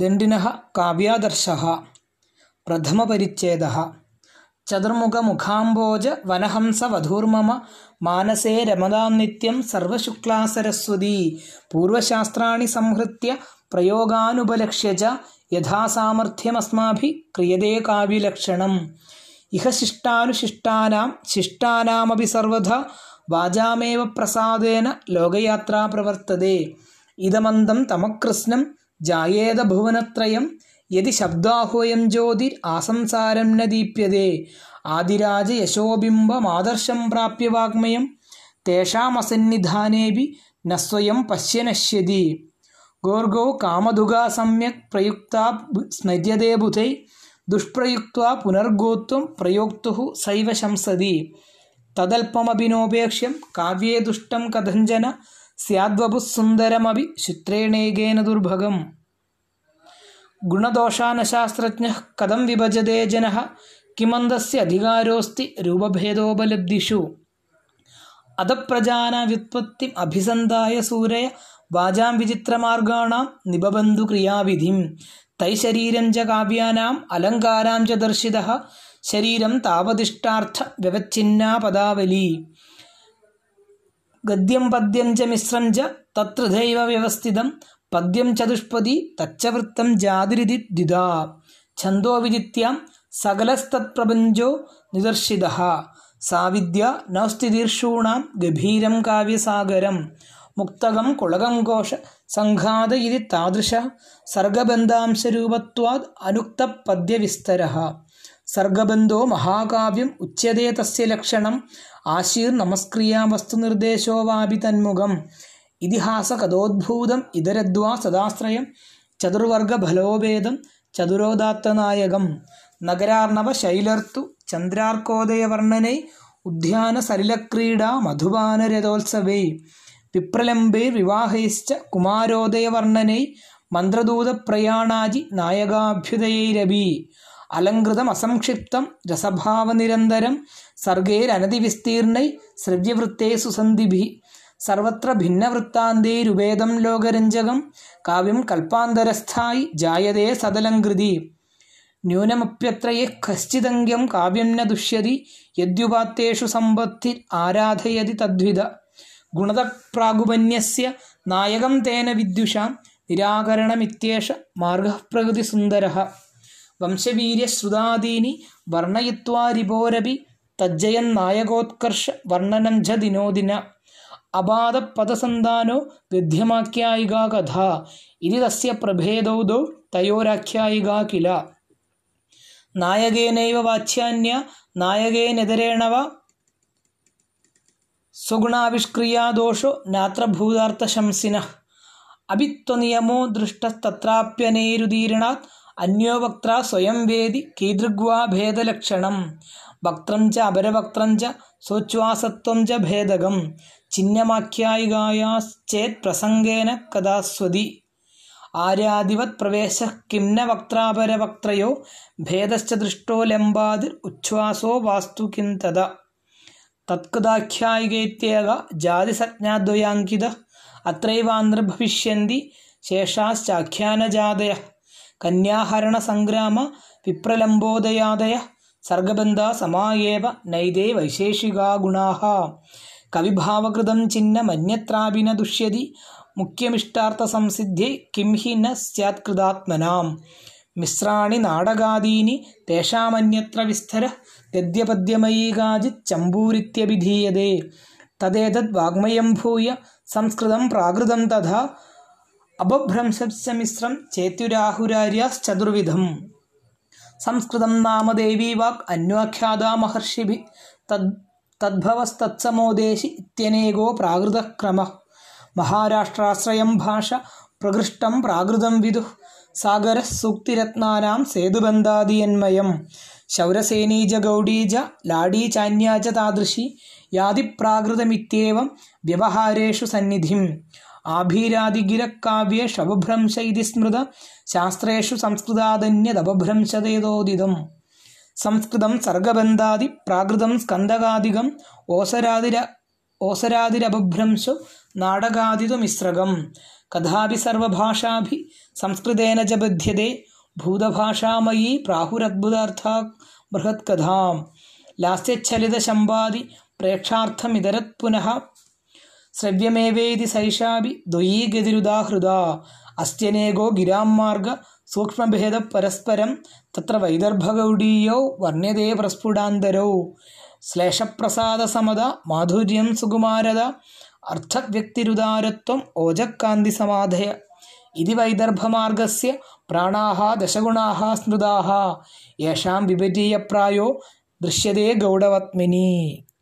दण्डिनः काव्यादर्शः प्रथमपरिच्छेदः चतुर्मुखमुखाम्बोज वनहंस वधूर्मम मानसे रमदां नित्यं सर्वशुक्ला सरस्वती पूर्वशास्त्राणि संहृत्य प्रयोगानुपलक्ष्य च यथा सामर्थ्यमस्माभिः क्रियते काव्यलक्षणम् इह शिष्टानुशिष्टानां शिष्टानामपि सर्वथा वाचामेव प्रसादेन लोकयात्रा प्रवर्तते इदमन्दं तमकृत्स्नं जायेद भुवनत्रयं यदि शब्दाह्वयं ज्योतिरासंसारं न दीप्यते। आदिराजयशोबिम्बमादर्शं प्राप्य वाङ्मयं तेषामसन्निधानेऽपि न स्वयं पश्य नश्यति। गोर्गौ कामधुगा सम्यक् प्रयुक्ता स्मर्यते बुधै दुष्प्रयुक्त्वा पुनर्गोत्वं प्रयोक्तुः सैव शंसति। तदल्पमपि नोपेक्ष्यं काव्ये दुष्टं कथञ्चन स्याद्वपुः सुन्दरमपि चित्रेणैकेन दुर्भगम्। गुणदोषानशास्त्रज्ञः कथं विभजते जनः? किमन्दस्य अधिकारोऽस्ति? रूपभेदोपलब्धिषु। अधप्रजानाव्युत्पत्तिम् अभिसन्धाय सूरय वाचां विचित्रमार्गाणां निबबन्धु क्रियाविधिं तैशरीरं च काव्यानाम् अलङ्कारां च दर्शितः। शरीरं तावदिष्टार्थव्यवच्छिन्ना पदावली ഗദ്യം പദ്യം ച മിശ്രം ച തത്രദൈവ വ്യവസ്ഥിതം. പദ്യം ചതുഷ്പതി തച്ചവൃത്തം ജാതിരിതി ദ്വിതാ ഛന്തോ ഛന്തോവിജിത്യാം സകലസ്തത്പ്രപഞ്ചോ നിദർശിത. സാവിദ്യ നൗസ്ഥിതീർഷൂണാം ഗഭീരം കാവ്യസാഗരം. മുക്തകം കുളകം ഘോഷ സംഘാത ഇതി താദൃശ സർഗബന്ധാംശരൂപത്വാദ് അനുക്ത പദ്യവിസ്തര സർഗബന്ധോ മഹാകാവ്യം ഉച്ചതേ തസ്യ ലക്ഷണം ആശീർ നമസ്ക്രിയാ വസ്തുനിർദ്ദേശോ വാപി തന്മുഖം. ഇതിഹാസ കഥോദ്ഭൂതം ഇതരദ്വാ സദാശ്രയം ചതുർവർഗ ഫലോഭേദം ചതുരോദാത്തനായകം. നഗരാർണവ ശൈലർത്തു ചന്ദ്രാർക്കോദയവർണനൈ ഉദ്യാന സലിലക്രീഡാ മധുപാനരഥോത്സവേ. വിപ്രലംബേ വിവാഹൈശ്ച കുമാരോദയവർണനൈ മന്ത്രദൂതപ്രയാണാജി നായകാഭ്യുദയൈരവി അലങ്കൃതമസംക്ഷിപ്തം രസഭാവനിരന്തരം സർഗേരനതിവിസ്തീർണൈ ശ്രവ്യവൃത്തേ സുസന്ധിഭി. സർവത്ര ഭിന്നവൃത്താന്തൈരുപേദം ലോകരഞ്ജകം കാവ്യം കൽപ്പാന്തരസ്ഥായി ജായതേ സദലംകൃതി. ന്യൂനമപ്യത്ര യഃ കശ്ചിദംഗ്യം കാവ്യം ന ദുഷ്യതി യദ്യുപാത്തേഷു സമ്പത്തി ആരാധയതി തദ്വിധ. ഗുണതപ്രാഗുപന്യസ്യ നായകം തേന വിദ്യുഷാം നിരാകരണമിത്യേഷ മാർഗപ്രകൃതി പ്രകൃതിസുന്ദരः. വംശവീര്യശ്രുതാദീനി വർണ്ണയിത്വാ രിപോരപി തജ്ജയന്നായകോത്കർഷ വർണ്ണനം ച ദിനോദിന അപാദപദസന്താനോ ഗദ്യമാഖ്യായികാ കഥ ഇതി തസ്യ പ്രഭേദൗദൗ തയോരാഖ്യായികാ കില നായകേനൈവ വാച്യാന്യ നായകേനെതരേണ വ സ്വഗുണാവിഷ്ക്രിയാദോഷോ നാത്ര ഭൂതാർത്ഥശംസിനഃ അഭിത്വനിയമോ ദൃഷ്ടസ്തത്രാപ്യനൈരുദീരണാത് അന്യോ വക്ത്ര സ്വയം വേദി കീദൃഗ്വാ ഭേദലക്ഷണം. വക്ത്രം ച അപരവക്ത്രം ച സോച്ഛ്വാസത്വം ച ഭേദകം. ചിഹ്നമാഖ്യായികായാശ്ചേത് പ്രസംഗേന കഥാസ്വതി. ആര്യാദിവത് പ്രവേശ കിംന വക്ത്രാപരവക്ത്രയോ ഭേദശ്ച ദൃഷ്ടോ ലംബാതിർ ഉച്ഛ്വാസോ വാസ്തു കിം തദ തത്കഥാഖ്യായികേത്യേക ജാതിസജ്ഞാദ്വയാങ്കിത. അത്രൈവാന്തർഭവിഷ്യന്തി ശേഷാശ്ചാഖ്യാനജാതയ. कन्याहरणसङ्ग्राम विप्रलम्बोदयादयः सर्गबन्धा समा एव नैदे वैशेषिका गुणाः कविभावकृतं चिह्नमन्यत्रापि न दुष्यति मुख्यमिष्टार्थसंसिद्ध्यै किं हि न स्यात्कृतात्मनां मिश्राणि नाटकादीनि तेषामन्यत्र विस्तर गद्यपद्यमयी काचित् चम्बूरित्यभिधीयते वाग्मयं भूय संस्कृतं प्राकृतं तथा തഥാ അപഭ്രംശസ്യ മിശ്രം ചേത്യുരാഹുരാര്യാശ്ചതുർവിധം. സംസ്കൃതം നാമ ദേവീ വാക് അന്വാഖ്യാത മഹർഷിഭി തദ് തദ്ഭവസ്തത്സമോദേശി ഇത്യനേകോ പ്രാകൃതക്രമ. മഹാരാഷ്ട്രാശ്രയം ഭാഷ പ്രകൃഷ്ടം പ്രാകൃതം വിദു സാഗര സൂക്തിരത്നാനാം സേതുബന്ധാദിയന്മയം. ശൗരസേനീജ ഗൗഡീജ ലാഡീ ചാന്യാച താദൃശി യാതിപ്രാകൃതമിത്യേവം വ്യവഹാരേഷു സന്നിധിം. ആഭീരാദിഗിരക്കാവ്യേഷവഭ്രംശ ഇതി സ്മൃത ശാസ്ത്രേഷു സംസ്കൃതാദന്യദപഭ്രംശതേതോദിതം സംസ്കൃതം സർഗബന്ധാതി പ്രാകൃതം സ്കന്ധകാതികം ഓസരാതിര ഓസരാതിരപഭ്രംശു നാടകാദിതുമിശ്രകം കഥാപി സർവഭാഷാഭി സംസ്കൃതേന ച ഭൂതഭാഷാമയീ പ്രാഹുരദ്ഭുതാർത്ഥ ബൃഹത്കഥാം. ലാസ്യച്ഛലിതശമ്പാദി പ്രേക്ഷാർത്ഥമിതരത് പുനഃ श्रव्यमेवेति शैषाभिद्वयीगतिरुदा हृदा अस्त्यनेको गिरां मार्ग मार्गसूक्ष्मभेदपरस्परं तत्र वैदर्भगौडीयौ वर्ण्यते प्रस्फुटान्तरौ। श्लेषप्रसादसमद माधुर्यं सुकुमारद। अर्थव्यक्तिरुदारत्वम् ओजःकान्तिसमाधय। इति वैदर्भमार्गस्य प्राणाः दशगुणाः स्मृताः। येषां विभिजीयप्रायो दृश्यते गौडवत्मिनी।